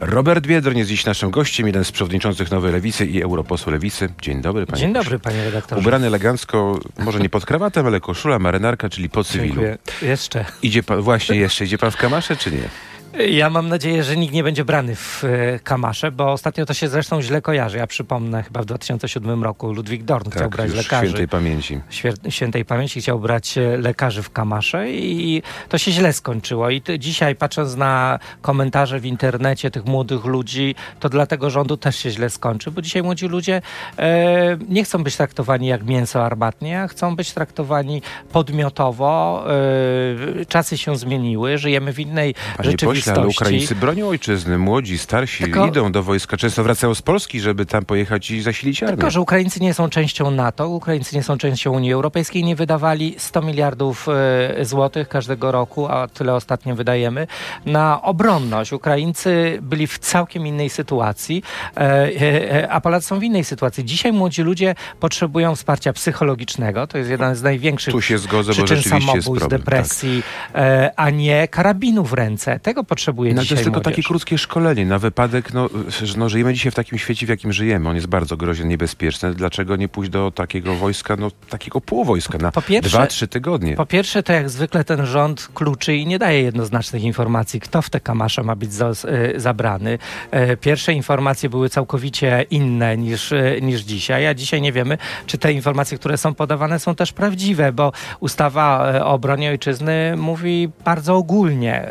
Robert Biedroń jest dziś naszym gościem, jeden z przewodniczących Nowej Lewicy i europosł Lewicy. Dzień dobry, panie Dzień dobry, panie redaktorze. Ubrany elegancko, może nie pod krawatem, ale koszula, marynarka, czyli po cywilu. Dziękuję. Jeszcze. Idzie pan, właśnie jeszcze, idzie pan w kamasze, czy nie? Ja mam nadzieję, że nikt nie będzie brany w e, kamasze, bo ostatnio to się zresztą źle kojarzy. Ja przypomnę, chyba w 2007 roku Ludwik Dorn chciał Tak, brać już lekarzy. świętej pamięci. Świętej pamięci chciał brać e, lekarzy w kamasze i to się źle skończyło. I dzisiaj patrząc na komentarze w internecie tych młodych ludzi, to dla tego rządu też się źle skończy, bo dzisiaj młodzi ludzie e, nie chcą być traktowani jak mięso armatnie, a chcą być traktowani podmiotowo. E, czasy się zmieniły, żyjemy w innej Panie rzeczywistości. Pośle, ale Ukraińcy bronią ojczyzny, młodzi, starsi, Tylko- idą do wojska, często wracają z Polski, żeby tam pojechać i zasilić armię. Tylko, że Ukraińcy nie są częścią NATO, Ukraińcy nie są częścią Unii Europejskiej, nie wydawali 100 miliardów e, złotych każdego roku, a tyle ostatnio wydajemy, na obronność. Ukraińcy byli w całkiem innej sytuacji, e, e, a Polacy są w innej sytuacji. Dzisiaj młodzi ludzie potrzebują wsparcia psychologicznego, to jest jeden z największych Tu się zgodzę, bo przyczyn jest samobójstw, problem. tak. depresji, e, a nie karabinu w ręce. Tego potrzebuje No, to jest tylko młodzież. takie krótkie szkolenie na wypadek, no, że no, żyjemy dzisiaj w takim świecie, w jakim żyjemy. On jest bardzo groźny, niebezpieczny. Dlaczego nie pójść do takiego wojska, no takiego półwojska na Po pierwsze- dwa, trzy tygodnie? Po pierwsze, to jak zwykle ten rząd kluczy i nie daje jednoznacznych informacji, kto w te kamasze ma być za, e, zabrany. E, Pierwsze informacje były całkowicie inne niż, e, niż dzisiaj, a dzisiaj nie wiemy, czy te informacje, które są podawane, są też prawdziwe, bo ustawa o obronie ojczyzny mówi bardzo ogólnie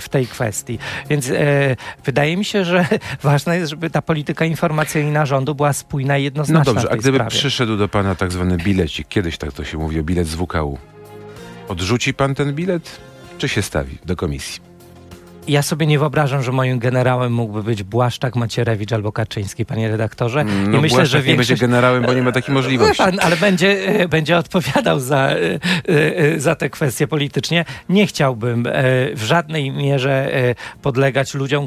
w tej kwestii. Więc e, wydaje mi się, że ważne jest, żeby ta polityka informacyjna rządu była spójna i No jednoznaczna dobrze, w a tej gdyby sprawie. przyszedł do pana tak zwany bilecik, kiedyś tak to się mówi, bilet z WKU, odrzuci pan ten bilet, czy się stawi do komisji? Ja sobie nie wyobrażam, że moim generałem mógłby być Błaszczak, Macierewicz albo Kaczyński, panie redaktorze. No I myślę, Błaszczak że nie będzie większość... generałem, bo nie ma takiej możliwości. Wie Pan, ale będzie, e, będzie odpowiadał za, e, e, za te kwestie politycznie. Nie chciałbym e, w żadnej mierze e, podlegać ludziom,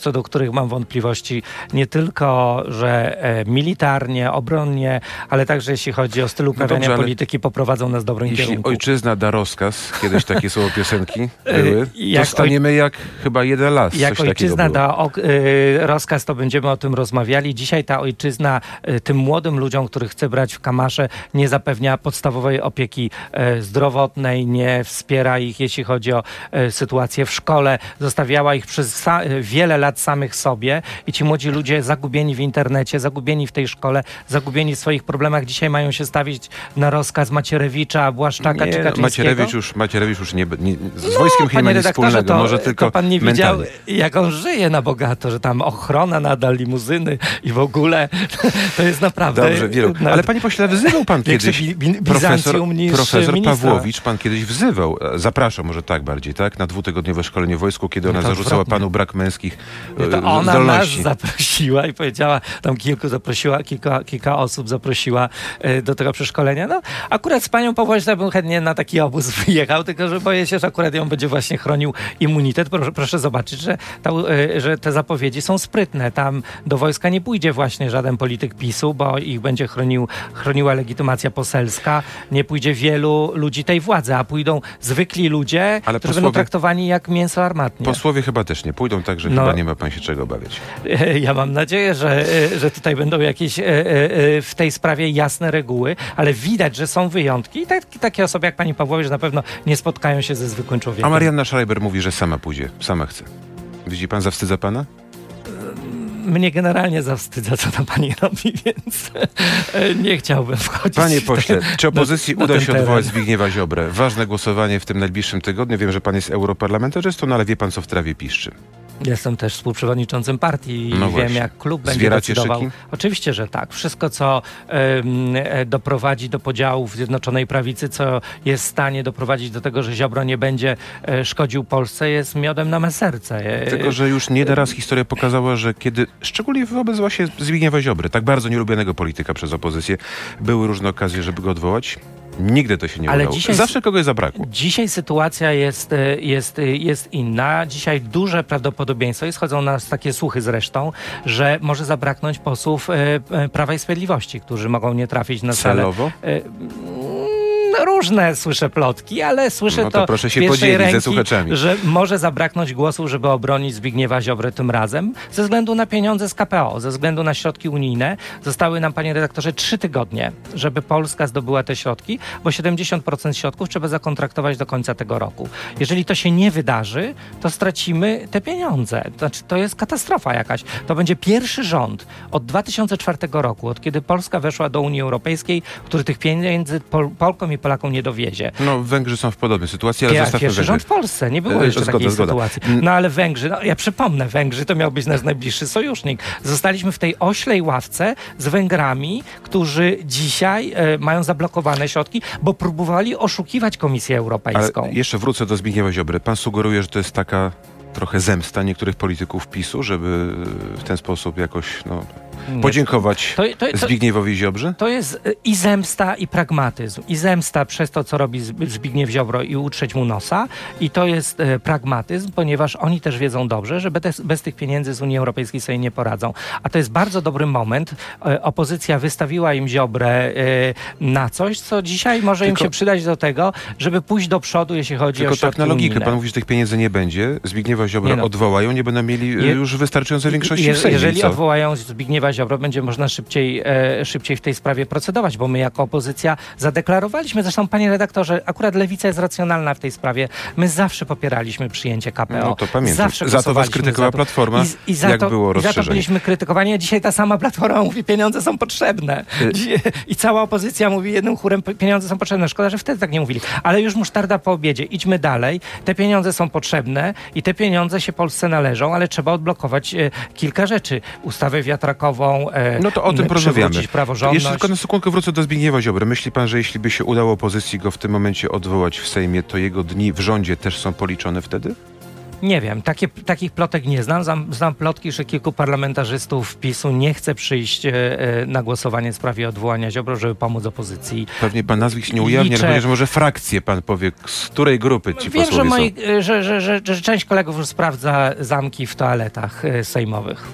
co do których mam wątpliwości, nie tylko, że e, militarnie, obronnie, ale także jeśli chodzi o styl uprawiania No dobrze, ale polityki, poprowadzą nas w dobrym Jeśli kierunku. ojczyzna da rozkaz, kiedyś takie słowo piosenki były, to jak staniemy jak chyba jeden las. Jak ojczyzna da ok, y, rozkaz, to będziemy o tym rozmawiali. Dzisiaj ta ojczyzna y, tym młodym ludziom, których chce brać w kamasze, nie zapewnia podstawowej opieki y, zdrowotnej, nie wspiera ich, jeśli chodzi o y, sytuację w szkole. Zostawiała ich przez y, wiele lat samych sobie i ci młodzi ludzie zagubieni w internecie, zagubieni w tej szkole, zagubieni w swoich problemach, dzisiaj mają się stawić na rozkaz Macierewicza, Błaszczaka Nie, czy no, Kaczyńskiego. Macierewicz już, Macierewicz już nie, nie z wojskiem chyba Panie nic redaktorze, wspólnego, to, może tylko to pan nie widział, mentalnie. jak on żyje na bogato, że tam ochrona nadal, limuzyny i w ogóle to jest naprawdę... Dobrze, wielu. no, Ale panie pośle, wzywał pan kiedyś profesor, profesor. Pawłowicz, pan kiedyś wzywał, e, zapraszam może tak bardziej, tak, na dwutygodniowe szkolenie w wojsku, kiedy ona to zarzucała panu brak męskich Nie, e, to ona nas zdolności. zaprosiła i powiedziała, tam kilku zaprosiła, kilka, kilka osób zaprosiła e, do tego przeszkolenia. No, akurat z panią Pawłowicz bym chętnie na taki obóz wyjechał, tylko że boję się, że akurat ją będzie właśnie chronił immunitet. Proszę, proszę zobaczyć, że, ta, e, że te zapowiedzi są sprytne. Tam do wojska nie pójdzie właśnie żaden polityk PiSu, bo ich będzie chronił, chroniła legitymacja poselska. Nie pójdzie wielu ludzi tej władzy, a pójdą zwykli ludzie, Ale którzy będą posłowie- traktowani jak mięso armatnie. Posłowie chyba też nie pójdą, także No. chyba nie ma pan się czego obawiać. Ja mam nadzieję, że, e, że tutaj będą jakieś e, w tej sprawie jasne reguły, ale widać, że są wyjątki i tak, takie osoby jak pani Pawłowicz na pewno nie spotkają się ze zwykłym człowiekiem. A Marianna Schreiber mówi, że sama pójdzie, sama chce. Widzi pan, zawstydza pana? Mnie generalnie zawstydza, co tam pani robi, więc e, nie chciałbym wchodzić Panie pośle, czy opozycji na- na uda ten się teren. odwołać Zbigniewa Ziobrę? Ważne głosowanie w tym najbliższym tygodniu. Wiem, że pan jest europarlamentarzystą, no ale wie pan, co w trawie piszczy. Jestem też współprzewodniczącym partii i No wiem, właśnie. jak klub będzie Zwieracie decydował. szyki? Oczywiście, że tak. Wszystko, co e, doprowadzi do podziałów Zjednoczonej Prawicy, co jest w stanie doprowadzić do tego, że Ziobro nie będzie e, szkodził Polsce, jest miodem na me serce. E, Tylko, że już nie raz historia pokazała, że kiedy, szczególnie wobec właśnie Zbigniewa Ziobry, tak bardzo nielubionego polityka przez opozycję, były różne okazje, żeby go odwołać. Nigdy to się nie Ale udało. dzisiaj- Zawsze kogoś zabrakło. Dzisiaj sytuacja jest, e, jest, e, jest inna. Dzisiaj duże prawdopodobieństwo, i schodzą nas takie słuchy zresztą, że może zabraknąć posłów e, Prawa i Sprawiedliwości, którzy mogą nie trafić na salę. Celowo? E, różne słyszę plotki, ale słyszę No to to, proszę się podzielić ze ręki, słuchaczami. że może zabraknąć głosów, żeby obronić Zbigniewa Ziobrę tym razem, ze względu na pieniądze z KPO, ze względu na środki unijne. Zostały nam, panie redaktorze, trzy tygodnie, żeby Polska zdobyła te środki, bo 70% środków trzeba zakontraktować do końca tego roku. Jeżeli to się nie wydarzy, to stracimy te pieniądze. Znaczy, to jest katastrofa jakaś. To będzie pierwszy rząd od 2004 roku, od kiedy Polska weszła do Unii Europejskiej, który tych pieniędzy Pol Polkom i Polakom nie dowiezie. No, Węgrzy są w podobnej sytuacji, ale Pier- zostawmy pierwszy Węgry. rząd w Polsce, nie było E, jeszcze zgoda, takiej zgoda. sytuacji. Mm. No ale Węgrzy, no ja przypomnę, Węgrzy to miał być nasz najbliższy sojusznik. Zostaliśmy w tej oślej ławce z Węgrami, którzy dzisiaj e, mają zablokowane środki, bo próbowali oszukiwać Komisję Europejską. Ale jeszcze wrócę do Zbigniewa Ziobry. Pan sugeruje, że to jest taka trochę zemsta niektórych polityków PiSu, żeby w ten sposób jakoś no. Podziękować To, to, to, Zbigniewowi Ziobrze? To jest e, i zemsta, i pragmatyzm. I zemsta przez to, co robi Zb- Zbigniew Ziobro i utrzeć mu nosa. I to jest e, pragmatyzm, ponieważ oni też wiedzą dobrze, że bez, bez tych pieniędzy z Unii Europejskiej sobie nie poradzą. A to jest bardzo dobry moment. E, opozycja wystawiła im Ziobrę na coś, co dzisiaj może Tylko- im się przydać do tego, żeby pójść do przodu, jeśli chodzi Tylko o środki tak na logikę. unijne. Pan mówi, że tych pieniędzy nie będzie. Zbigniewa Ziobro Nie no. odwołają, nie będą mieli Je- już wystarczającej większości Je- w Sejmie. Jeżeli co? odwołają Zbigniewa Ziobro, będzie można szybciej, e, szybciej w tej sprawie procedować, bo my jako opozycja zadeklarowaliśmy, zresztą panie redaktorze, akurat Lewica jest racjonalna w tej sprawie. My zawsze popieraliśmy przyjęcie KPO. No to pamiętam. Zawsze Za to was krytykowała. Platforma, I, i za jak to, było i za to rozszerzenie. byliśmy krytykowani, a dzisiaj ta sama Platforma mówi, pieniądze są potrzebne. Y- I cała opozycja mówi jednym chórem, "P- pieniądze są potrzebne. Szkoda, że wtedy tak nie mówili. Ale już musztarda po obiedzie. Idźmy dalej. Te pieniądze są potrzebne i te pieniądze się Polsce należą, ale trzeba odblokować e, kilka rzeczy. Ustawę wiatrakową, e, No to o tym porozmawiamy. Jeszcze tylko na sekundkę wrócę do Zbigniewa Ziobry. Myśli pan, że jeśli by się udało opozycji go w tym momencie odwołać w Sejmie, to jego dni w rządzie też są policzone wtedy? Nie wiem, takie, takich plotek nie znam. znam. Znam plotki, że kilku parlamentarzystów PiSu nie chce przyjść e, e, na głosowanie w sprawie odwołania Ziobro, żeby pomóc opozycji. Pewnie pan nazwisk nie ujawnia, Liczę- ale powiedział, że może frakcję pan powie, z której grupy ci Wiem, że, posłowie moi, są. e, że, że, że, że część kolegów już sprawdza zamki w toaletach e, sejmowych.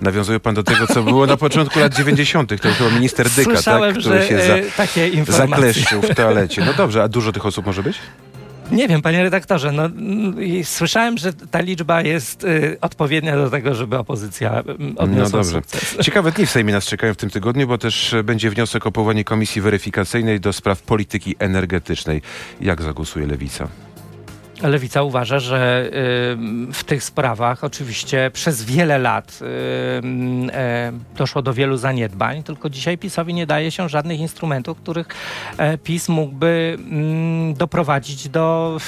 Nawiązuje pan do tego, co było na początku lat 90. To chyba minister Dyka, Słyszałem, tak? który że się e, za, takie informacje. zakleszczył w toalecie. No dobrze, a dużo tych osób może być? Nie wiem, panie redaktorze, no, słyszałem, że ta liczba jest y, odpowiednia do tego, żeby opozycja odniosła No dobrze. sukces. Ciekawe dni w Sejmie nas czekają w tym tygodniu, bo też e, będzie wniosek o powołanie komisji weryfikacyjnej do spraw polityki energetycznej. Jak zagłosuje Lewica? Lewica uważa, że y, w tych sprawach oczywiście przez wiele lat y, y, doszło do wielu zaniedbań, tylko dzisiaj PiSowi nie daje się żadnych instrumentów, których e, PiS mógłby mm, doprowadzić do,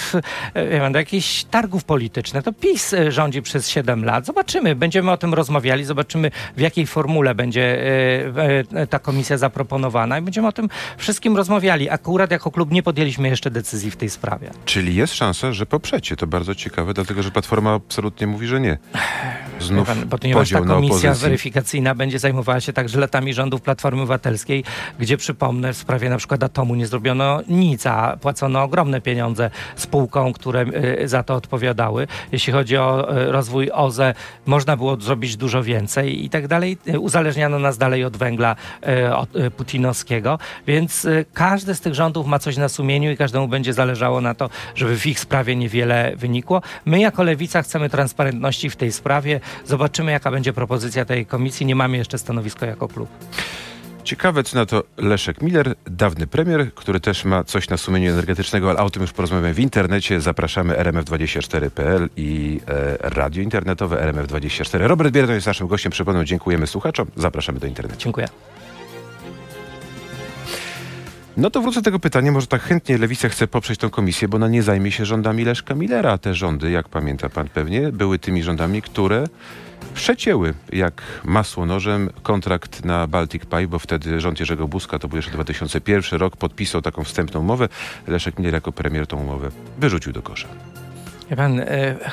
e, do jakichś targów politycznych. To PiS e, rządzi przez 7 lat. Zobaczymy, będziemy o tym rozmawiali, zobaczymy w jakiej formule będzie ta komisja zaproponowana i będziemy o tym wszystkim rozmawiali. Akurat jako klub nie podjęliśmy jeszcze decyzji w tej sprawie. Czyli jest szansa, że poprzecie. To bardzo ciekawe, dlatego że Platforma absolutnie mówi, że nie. Znów pan, ponieważ ta podział na komisja weryfikacyjna będzie zajmowała się także latami rządów Platformy Obywatelskiej, gdzie przypomnę, w sprawie na przykład atomu nie zrobiono nic, a płacono ogromne pieniądze spółkom, które y, za to odpowiadały. Jeśli chodzi o y, rozwój OZE, można było zrobić dużo więcej i tak dalej. Y, Uzależniano nas dalej od węgla od, putinowskiego, więc każdy z tych rządów ma coś na sumieniu i każdemu będzie zależało na to, żeby w ich sprawie niewiele wynikło. My jako Lewica chcemy transparentności w tej sprawie. Zobaczymy, jaka będzie propozycja tej komisji. Nie mamy jeszcze stanowiska jako klub. Ciekawe, co na to Leszek Miller, dawny premier, który też ma coś na sumieniu energetycznego, ale o tym już porozmawiamy w internecie. Zapraszamy rmf24.pl i e, radio internetowe RMF24. Robert Bierno jest naszym gościem. Przypomnę, dziękujemy słuchaczom. Zapraszamy do internetu. Dziękuję. No to wrócę do tego pytania. Może tak chętnie Lewica chce poprzeć tą komisję, bo ona nie zajmie się rządami Leszka Millera. Te rządy, jak pamięta pan pewnie, były tymi rządami, które przecięły jak masło nożem kontrakt na Baltic Pipe, bo wtedy rząd Jerzego Buzka, to był jeszcze 2001 rok, podpisał taką wstępną umowę. Leszek Miller jako premier tą umowę wyrzucił do kosza. Wie pan, e,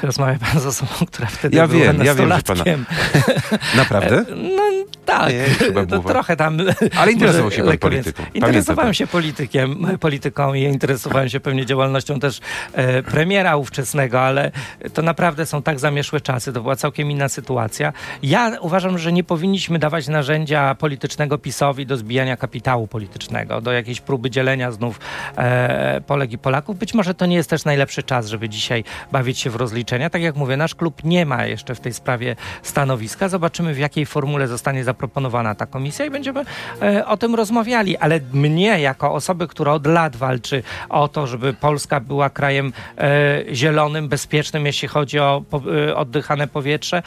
rozmawia pan z osobą, która wtedy Ja była wiem, ja wiem, że nastolatkiem. Naprawdę? No, Tak, chyba było. trochę tam. Ale interesował się pan polityką. Interesowałem się politykiem, polityką i interesowałem się pewnie działalnością też e, premiera ówczesnego, ale to naprawdę są tak zamieszłe czasy. To była całkiem inna sytuacja. Ja uważam, że nie powinniśmy dawać narzędzia politycznego PiSowi do zbijania kapitału politycznego, do jakiejś próby dzielenia znów e, Polek i Polaków. Być może to nie jest też najlepszy czas, żeby dzisiaj bawić się w rozliczenia. Tak jak mówię, nasz klub nie ma jeszcze w tej sprawie stanowiska. Zobaczymy, w jakiej formule zostanie zaproponowana ta komisja i będziemy e, o tym rozmawiali. Ale mnie, jako osoby, która od lat walczy o to, żeby Polska była krajem e, zielonym, bezpiecznym, jeśli chodzi o e, oddychane powietrze,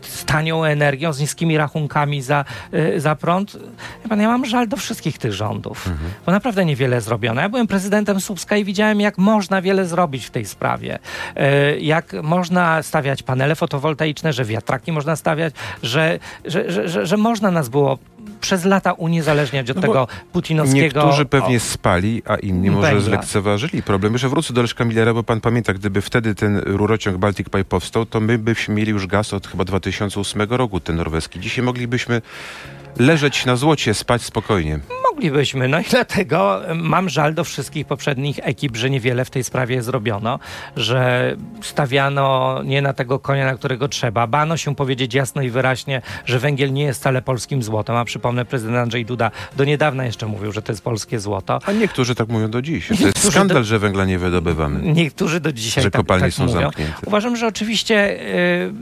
z tanią energią, z niskimi rachunkami za, za prąd. Ja mam żal do wszystkich tych rządów, bo naprawdę niewiele zrobiono. Ja byłem prezydentem Słupska i widziałem, jak można wiele zrobić w tej sprawie. Jak można stawiać panele fotowoltaiczne, że wiatraki można stawiać, że, że, że, że, że można nas było przez lata uniezależniać od No tego putinowskiego... Niektórzy pewnie spali, a inni może Węgla. zlekceważyli problem. Jeszcze wrócę do Leszka Millera, bo pan pamięta, gdyby wtedy ten rurociąg Baltic Pipe powstał, to my byśmy mieli już gaz od chyba 2008 roku, ten norweski. Dzisiaj moglibyśmy leżeć na złocie, spać spokojnie. Moglibyśmy, no i dlatego mam żal do wszystkich poprzednich ekip, że niewiele w tej sprawie zrobiono, że stawiano nie na tego konia, na którego trzeba. Bano się powiedzieć jasno i wyraźnie, że węgiel nie jest wcale polskim złotem, a przypomnę, prezydent Andrzej Duda do niedawna jeszcze mówił, że to jest polskie złoto. A niektórzy tak mówią do dziś. To jest skandal, do- że węgla nie wydobywamy. Niektórzy do dzisiaj Że tak, kopalnie tak są mówią. zamknięte. Uważam, że oczywiście y,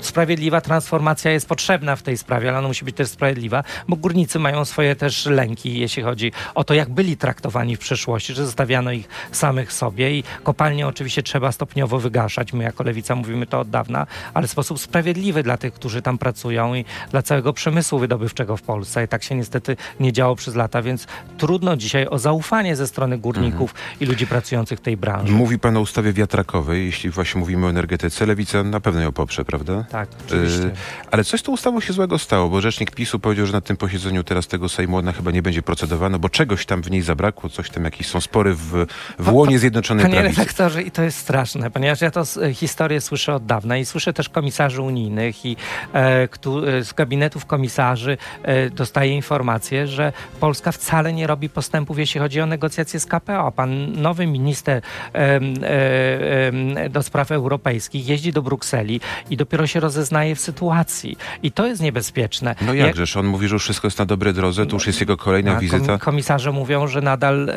sprawiedliwa transformacja jest potrzebna w tej sprawie, ale ona musi być też sprawiedliwa, bo górnicy mają swoje też lęki, jeśli chodzi o to, jak byli traktowani w przeszłości, że zostawiano ich samych sobie i kopalnie oczywiście trzeba stopniowo wygaszać. My jako Lewica mówimy to od dawna, ale w sposób sprawiedliwy dla tych, którzy tam pracują i dla całego przemysłu wydobywczego w Polsce. I tak się niestety nie działo przez lata, więc trudno dzisiaj o zaufanie ze strony górników Mhm. i ludzi pracujących w tej branży. Mówi pan o ustawie wiatrakowej, jeśli właśnie mówimy o energetyce. Lewica na pewno ją poprze, prawda? Tak, oczywiście. Y, Ale coś z tą ustawą się złego stało, bo rzecznik PiSu powiedział, że na tym posiedzeniu teraz tego Sejmu ona chyba nie będzie procedowano, bo czegoś tam w niej zabrakło, coś tam, jakieś są spory w, w łonie Zjednoczonej Panie Prawicy. redaktorze, i to jest straszne, ponieważ ja to s- historię słyszę od dawna i słyszę też komisarzy unijnych i e, któ- e, z gabinetów komisarzy e, dostaję informację, że Polska wcale nie robi postępów, jeśli chodzi o negocjacje z KPO. Pan nowy minister e, em, do spraw europejskich jeździ do Brukseli i dopiero się rozeznaje w sytuacji. I to jest niebezpieczne. No Jak- jakżeż, on mówi, że już wszystko jest na dobrej drodze, to już jest jego kolejna a wizyta. kom- Komisarze mówią, że nadal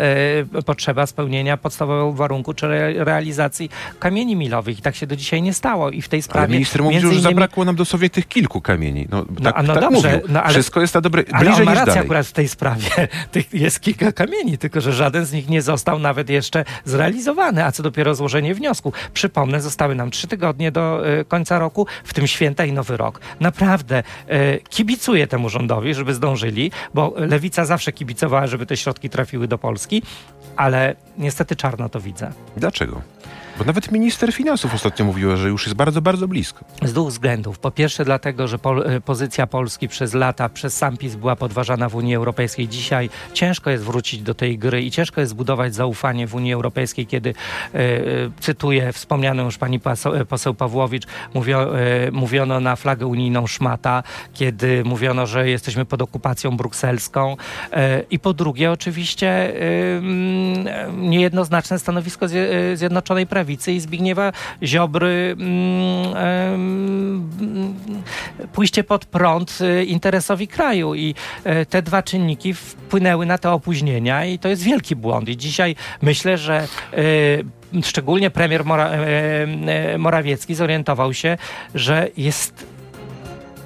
e, potrzeba spełnienia podstawowego warunku czy re, realizacji kamieni milowych i tak się do dzisiaj nie stało. I w tej sprawie. Ale minister mówi, że innymi- zabrakło nam dosłownie tych kilku kamieni. No, tak, a no tak dobrze, mówił. no ale- Wszystko jest na dobrej, Ale on bliżej ma rację akurat w tej sprawie. Tych jest kilka kamieni, tylko że żaden z nich nie został nawet jeszcze zrealizowany, a co dopiero złożenie wniosku. Przypomnę, zostały nam trzy tygodnie do e, końca roku, w tym święta i nowy rok. Naprawdę e, kibicuję temu rządowi, żeby zdążyli, bo lewica zawsze kibicowała, żeby te środki trafiły do Polski, ale niestety czarno to widzę. Dlaczego? Bo nawet minister finansów ostatnio mówiła, że już jest bardzo, bardzo blisko. Z dwóch względów. Po pierwsze dlatego, że pol, e, pozycja Polski przez lata, przez sam PiS była podważana w Unii Europejskiej. Dzisiaj ciężko jest wrócić do tej gry i ciężko jest zbudować zaufanie w Unii Europejskiej, kiedy, e, e, cytuję wspomnianą już pani poseł, Pawłowicz, mówio, mówiono na flagę unijną szmata, kiedy mówiono, że jesteśmy pod okupacją brukselską. I po drugie oczywiście mm, niejednoznaczne stanowisko Zje- Zjednoczonej Prawicy i Zbigniewa Ziobry mm, pójście pod prąd e, interesowi kraju. I e, te dwa czynniki wpłynęły na te opóźnienia i to jest wielki błąd. I dzisiaj myślę, że e, szczególnie premier Mora, Morawiecki zorientował się, że jest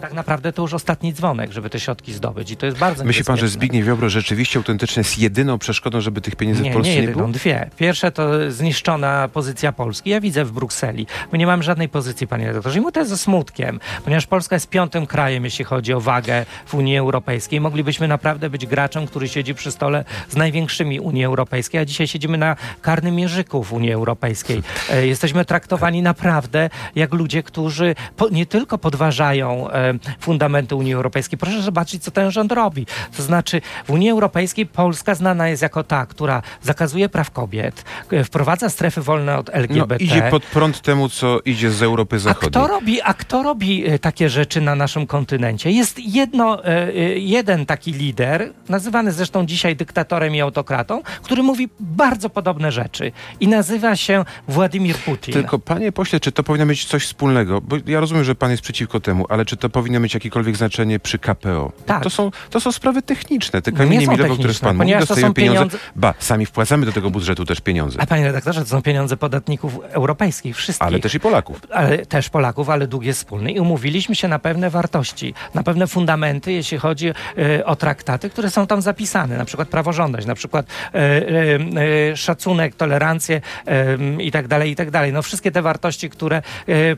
tak naprawdę to już ostatni dzwonek, żeby te środki zdobyć i to jest bardzo Myśli pan, że. Zbigniew Ziobro rzeczywiście autentycznie jest jedyną przeszkodą, żeby tych pieniędzy Nie, w Polsce nie nie, jedyną, było? dwie. Pierwsze to zniszczona pozycja Polski. Ja widzę w Brukseli. My nie mamy żadnej pozycji, panie redaktorze. I mu to jest ze smutkiem, ponieważ Polska jest piątym krajem, jeśli chodzi o wagę w Unii Europejskiej. Moglibyśmy naprawdę być graczem, który siedzi przy stole z największymi Unii Europejskiej, a dzisiaj siedzimy na karnym mierzyku w Unii Europejskiej. E, Jesteśmy traktowani naprawdę jak ludzie, którzy po, nie tylko podważają e, fundamenty Unii Europejskiej. Proszę zobaczyć, co ten rząd robi. To znaczy, w Unii Europejskiej Polska znana jest jako ta, która zakazuje praw kobiet, wprowadza strefy wolne od No, LGBT. idzie pod prąd temu, co idzie z Europy A Zachodniej. kto, robi, a kto robi e, takie rzeczy na naszym kontynencie? Jest jedno, e, e, jeden taki lider, nazywany zresztą dzisiaj dyktatorem i autokratą, który mówi bardzo podobne rzeczy i nazywa się Władimir Putin. Tylko panie pośle, czy to powinno mieć coś wspólnego? Bo ja rozumiem, że pan jest przeciwko temu, ale czy to powinno mieć jakiekolwiek znaczenie przy KPO? Tak. To są, to są sprawy techniczne. Te Nie kamienie milowe, o których techniczne, pan mówi, dostają pieniądze. pieniądze- Ba, sami wpłacamy do tego budżetu też pieniądze. A panie redaktorze, to są pieniądze podatników europejskich, wszystkich. Ale też i Polaków. ale też Polaków, ale dług jest wspólny i umówiliśmy się na pewne wartości, na pewne fundamenty, jeśli chodzi e, o traktaty, które są tam zapisane, na przykład praworządność, na przykład e, e, szacunek, tolerancję i tak dalej, i tak dalej. No wszystkie te wartości, które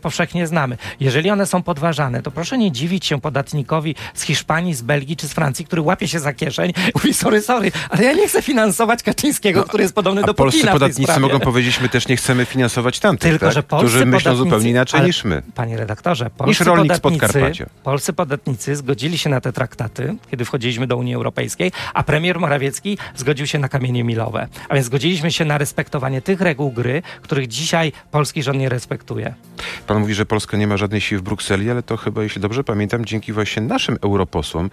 powszechnie znamy. Jeżeli one są podważane, to proszę nie dziwić się podatnikowi z Hiszpanii, z Belgii czy z Francji, który łapie się za kieszeń, mówi sorry, sorry, ale ja nie chcę finansować Kaczyńskiego, który jest podobny No, do polscy w tej podatnicy mogą powiedzieć, my też nie chcemy finansować tamtych, Tylko, tak? że polscy którzy myślą zupełnie inaczej ale- niż my. Panie redaktorze, polscy rolnik z podatnicy, polscy podatnicy zgodzili się na te traktaty, kiedy wchodziliśmy do Unii Europejskiej, a premier Morawiecki zgodził się na kamienie milowe. A więc zgodziliśmy się na respektowanie tych reguł gry, których dzisiaj polski rząd nie respektuje. Pan mówi, że Polska nie ma żadnej siły w Brukseli, ale to chyba, jeśli dobrze pamiętam, dzięki właśnie naszym europosłom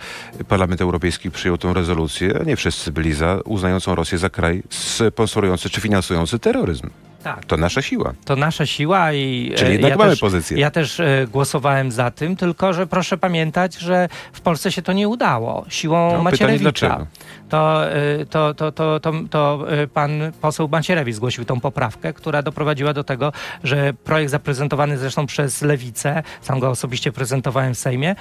Parlament Europejski przyjął tą rezolucję, nie wszyscy byli za, uznającą Rosję za kraj sponsorujący czy finansujący terroryzm. Tak. To nasza siła. To nasza siła i. Czyli e, jednak ja mamy też, pozycję. Ja też e, głosowałem za tym, tylko że proszę pamiętać, że w Polsce się to nie udało. Siłą No, Macierewicza. To, e, to, to, to, to, to e, pan poseł Macierewicz zgłosił tą poprawkę, która doprowadziła do tego, że projekt zaprezentowany zresztą przez Lewicę, sam go osobiście prezentowałem w Sejmie,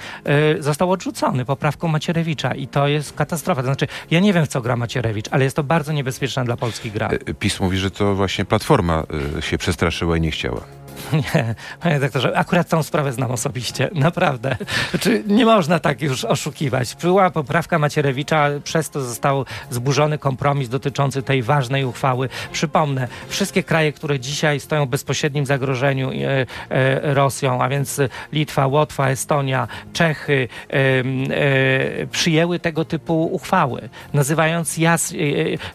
został odrzucony poprawką Macierewicza i to jest katastrofa. To znaczy, ja nie wiem w co gra Macierewicz, ale jest to bardzo niebezpieczna dla Polski gra. PiS mówi, że to właśnie Platforma e, się przestraszyła i nie chciała. Nie, panie doktorze, akurat tą sprawę znam osobiście, naprawdę. Znaczy, nie można tak już oszukiwać. Była poprawka Macierewicza, przez to został zburzony kompromis dotyczący tej ważnej uchwały. Przypomnę, wszystkie kraje, które dzisiaj stoją w bezpośrednim zagrożeniu e, e, Rosją, a więc Litwa, Łotwa, Estonia, Czechy, e, przyjęły tego typu uchwały, nazywając jas,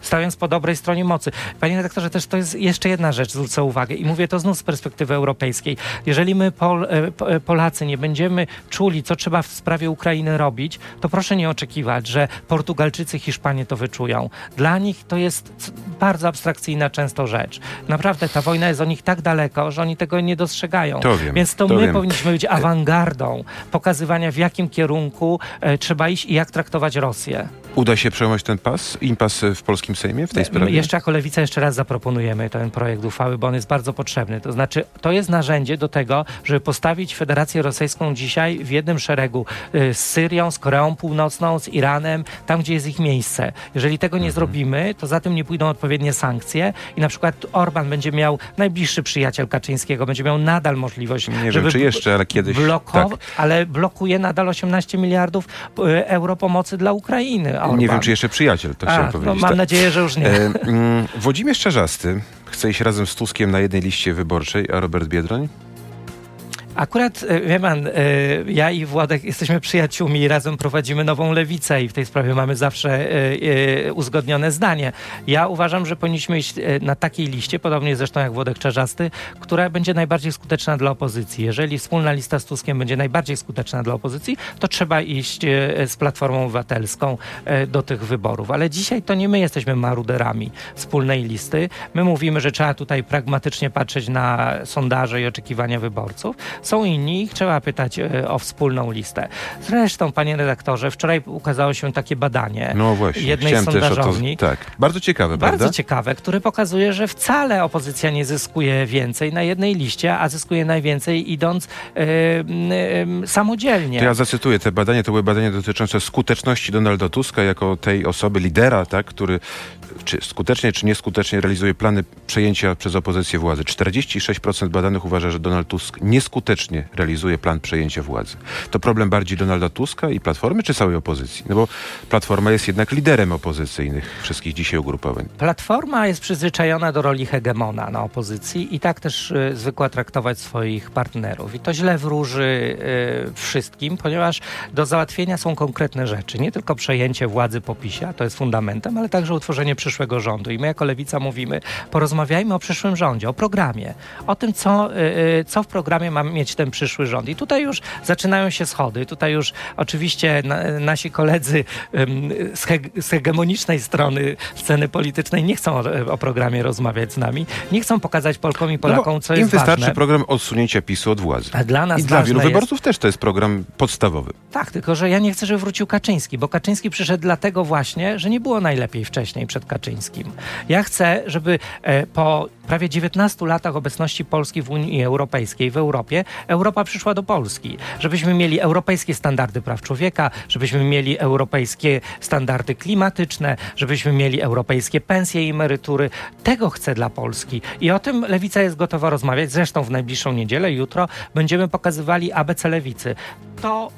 stając po dobrej stronie mocy. Panie redaktorze, też to jest jeszcze jedna rzecz, zwrócę uwagę i mówię to znów z perspektywy europejskiej. Jeżeli my Pol, e, e, Polacy nie będziemy czuli, co trzeba w sprawie Ukrainy robić, to proszę nie oczekiwać, że Portugalczycy, Hiszpanie to wyczują. Dla nich to jest bardzo abstrakcyjna często rzecz. Naprawdę ta wojna jest o nich tak daleko, że oni tego nie dostrzegają. To wiem, Więc to, to my wiem. powinniśmy być awangardą pokazywania, w jakim kierunku e, trzeba iść i jak traktować Rosję. Uda się przełamać ten pas, impas w polskim Sejmie w tej My sprawie? Jeszcze jako Lewica jeszcze raz zaproponujemy ten projekt uchwały, bo on jest bardzo potrzebny. To znaczy, to jest narzędzie do tego, żeby postawić Federację Rosyjską dzisiaj w jednym szeregu y, z Syrią, z Koreą Północną, z Iranem, tam gdzie jest ich miejsce. Jeżeli tego Mhm. nie zrobimy, to za tym nie pójdą odpowiednie sankcje i na przykład Orban będzie miał, najbliższy przyjaciel Kaczyńskiego, będzie miał nadal możliwość, Nie żeby wiem, czy jeszcze, ale kiedyś. blokować, tak. ale blokuje nadal 18 miliardów y, euro pomocy dla Ukrainy. Orban. Nie wiem, czy jeszcze przyjaciel, to chciałem A, no, powiedzieć. mam tak. nadzieję, że już nie. E, mm, Włodzimierz Czarzasty chce iść razem z Tuskiem na jednej liście wyborczej, a Robert Biedroń? Akurat, e, wie pan, e, ja i Władek jesteśmy przyjaciółmi i razem prowadzimy nową lewicę i w tej sprawie mamy zawsze e, uzgodnione zdanie. Ja uważam, że powinniśmy iść na takiej liście, podobnie zresztą jak Włodek Czarzasty, która będzie najbardziej skuteczna dla opozycji. Jeżeli wspólna lista z Tuskiem będzie najbardziej skuteczna dla opozycji, to trzeba iść z Platformą Obywatelską do tych wyborów. Ale dzisiaj to nie my jesteśmy maruderami wspólnej listy. My mówimy, że trzeba tutaj pragmatycznie patrzeć na sondaże i oczekiwania wyborców. Są inni, ich trzeba pytać e, o wspólną listę. Zresztą, panie redaktorze, wczoraj ukazało się takie badanie No właśnie, jednej chciałem też o to... sondażowni. Tak, bardzo ciekawe, Bardzo prawda? ciekawe, które pokazuje, że wcale opozycja nie zyskuje więcej na jednej liście, a zyskuje najwięcej idąc m, e, samodzielnie. To ja zacytuję te badania. To były badania dotyczące skuteczności Donalda Tuska jako tej osoby, lidera, tak, który czy skutecznie, czy nieskutecznie realizuje plany przejęcia przez opozycję władzy. 46% badanych uważa, że Donald Tusk nieskutecznie realizuje plan przejęcia władzy. To problem bardziej Donalda Tuska i Platformy, czy całej opozycji? No bo Platforma jest jednak liderem opozycyjnych wszystkich dzisiaj ugrupowań. Platforma jest przyzwyczajona do roli hegemona na opozycji i tak też y, zwykła traktować swoich partnerów. I to źle wróży y, wszystkim, ponieważ do załatwienia są konkretne rzeczy. Nie tylko przejęcie władzy po PiSie, to jest fundamentem, ale także utworzenie przyszłego rządu. I my jako Lewica mówimy, porozmawiajmy o przyszłym rządzie, o programie, o tym, co, y, y, co w programie ma mieć ten przyszły rząd. I tutaj już zaczynają się schody. Tutaj już oczywiście na, nasi koledzy z, he, z hegemonicznej strony sceny politycznej nie chcą o, o programie rozmawiać z nami, nie chcą pokazać Polkom i Polakom, no co Im jest wystarczy ważne. program odsunięcia PiSu od władzy. A dla nas I dla wielu jest- wyborców też to jest program podstawowy. Tak, tylko że ja nie chcę, żeby wrócił Kaczyński, bo Kaczyński przyszedł dlatego właśnie, że nie było najlepiej wcześniej przed Kaczyńskim. Ja chcę, żeby e, po prawie 19 latach obecności Polski w Unii Europejskiej, w Europie, Europa przyszła do Polski. Żebyśmy mieli europejskie standardy praw człowieka, żebyśmy mieli europejskie standardy klimatyczne, żebyśmy mieli europejskie pensje i emerytury. Tego chcę dla Polski. I o tym Lewica jest gotowa rozmawiać. Zresztą w najbliższą niedzielę, jutro, będziemy pokazywali ABC Lewicy. To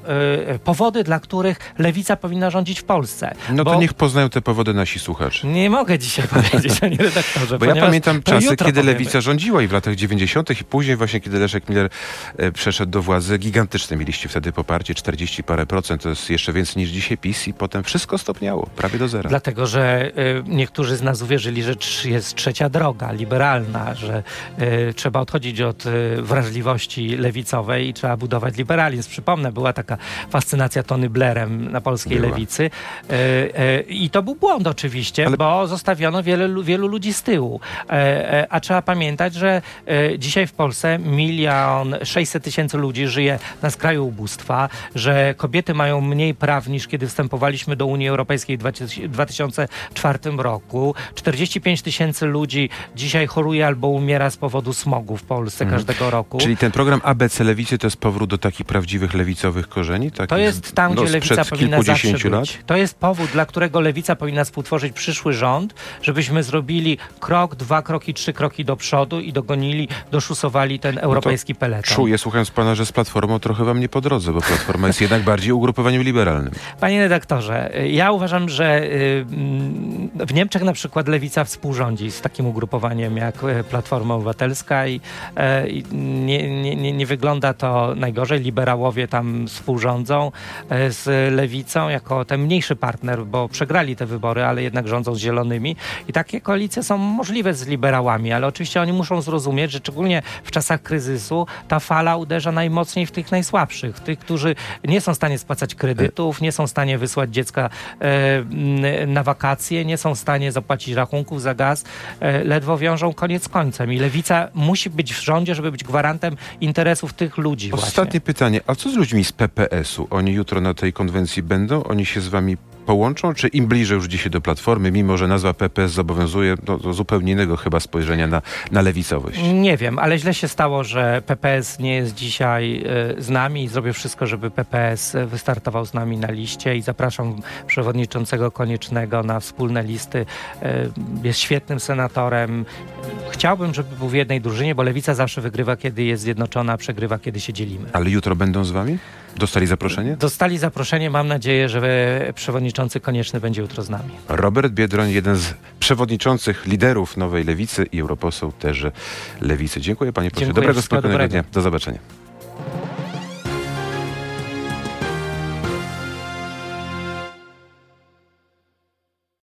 y, powody, dla których Lewica powinna rządzić w Polsce. No Bo to niech poznają te powody nasi słuchacze. Nie mogę dzisiaj powiedzieć, panie redaktorze. Bo ja pamiętam czasy, kiedy powiemy. lewica rządziła i w latach 90. i później właśnie, kiedy Leszek Miller e, przeszedł do władzy, gigantyczne mieliście wtedy poparcie, 40 parę procent, to jest jeszcze więcej niż dzisiaj PiS i potem wszystko stopniało, prawie do zera. Dlatego, że y, niektórzy z nas uwierzyli, że jest trzecia droga, liberalna, że y, trzeba odchodzić od y, wrażliwości lewicowej i trzeba budować liberalizm. Przypomnę, była taka fascynacja Tony Blairem na polskiej Była. lewicy y, y, i to był błąd oczywiście, Ale- bo zostawiono wiele, lu- wielu ludzi z tyłu. E, e, a trzeba pamiętać, że e, dzisiaj w Polsce milion 600 tysięcy ludzi żyje na skraju ubóstwa, że kobiety mają mniej praw niż kiedy wstępowaliśmy do Unii Europejskiej w 2000 2004 roku. 45 tysięcy ludzi dzisiaj choruje albo umiera z powodu smogu w Polsce każdego roku. Czyli ten program ABC Lewicy to jest powrót do takich prawdziwych lewicowych korzeni? Takich To jest tam, no, gdzie lewica powinna zawsze kilkudziesięciu lat? być. To jest powód, dla którego lewica powinna współtworzyć przyszły rząd, żebyśmy zrobili krok, dwa kroki, trzy kroki do przodu i dogonili, doszusowali ten europejski peleton. Czuję, słuchając pana, że z Platformą trochę wam nie po drodze, bo Platforma jest jednak bardziej ugrupowaniem liberalnym. Panie redaktorze, ja uważam, że y, w Niemczech na przykład lewica współrządzi z takim ugrupowaniem jak e, Platforma Obywatelska i, e, i nie, nie, nie, nie wygląda to najgorzej. Liberałowie tam współrządzą e, z lewicą jako ten mniejszy partner, bo przegrali te wybory, ale jednak rządzą z zielonymi. I takie koalicje są możliwe z liberałami, ale oczywiście oni muszą zrozumieć, że szczególnie w czasach kryzysu ta fala uderza najmocniej w tych najsłabszych, tych, którzy nie są w stanie spłacać kredytów, nie są w stanie wysłać dziecka e, na wakacje, nie są w stanie zapłacić rachunków za gaz, e, ledwo wiążą koniec z końcem. I lewica musi być w rządzie, żeby być gwarantem interesów tych ludzi właśnie. Ostatnie pytanie, a co z ludźmi z PPS-u? Oni jutro na tej konwencji będą? Oni się z wami połączą, czy im bliżej już dzisiaj do Platformy, mimo że nazwa PPS zobowiązuje no, do zupełnie innego chyba spojrzenia na, na lewicowość? Nie wiem, ale źle się stało, że PPS nie jest dzisiaj e, z nami i zrobię wszystko, żeby PPS wystartował z nami na liście i zapraszam przewodniczącego Koniecznego na wspólne listy. E, Jest świetnym senatorem. Chciałbym, żeby był w jednej drużynie, bo Lewica zawsze wygrywa, kiedy jest zjednoczona, przegrywa, kiedy się dzielimy. Ale jutro będą z wami? Dostali zaproszenie? Dostali zaproszenie, mam nadzieję, że przewodniczący Konieczny będzie jutro z nami. Robert Biedroń, jeden z przewodniczących liderów Nowej Lewicy i europoseł też Lewicy. Dziękuję panie pośle. Dobrego, spokojnego dnia. Do zobaczenia.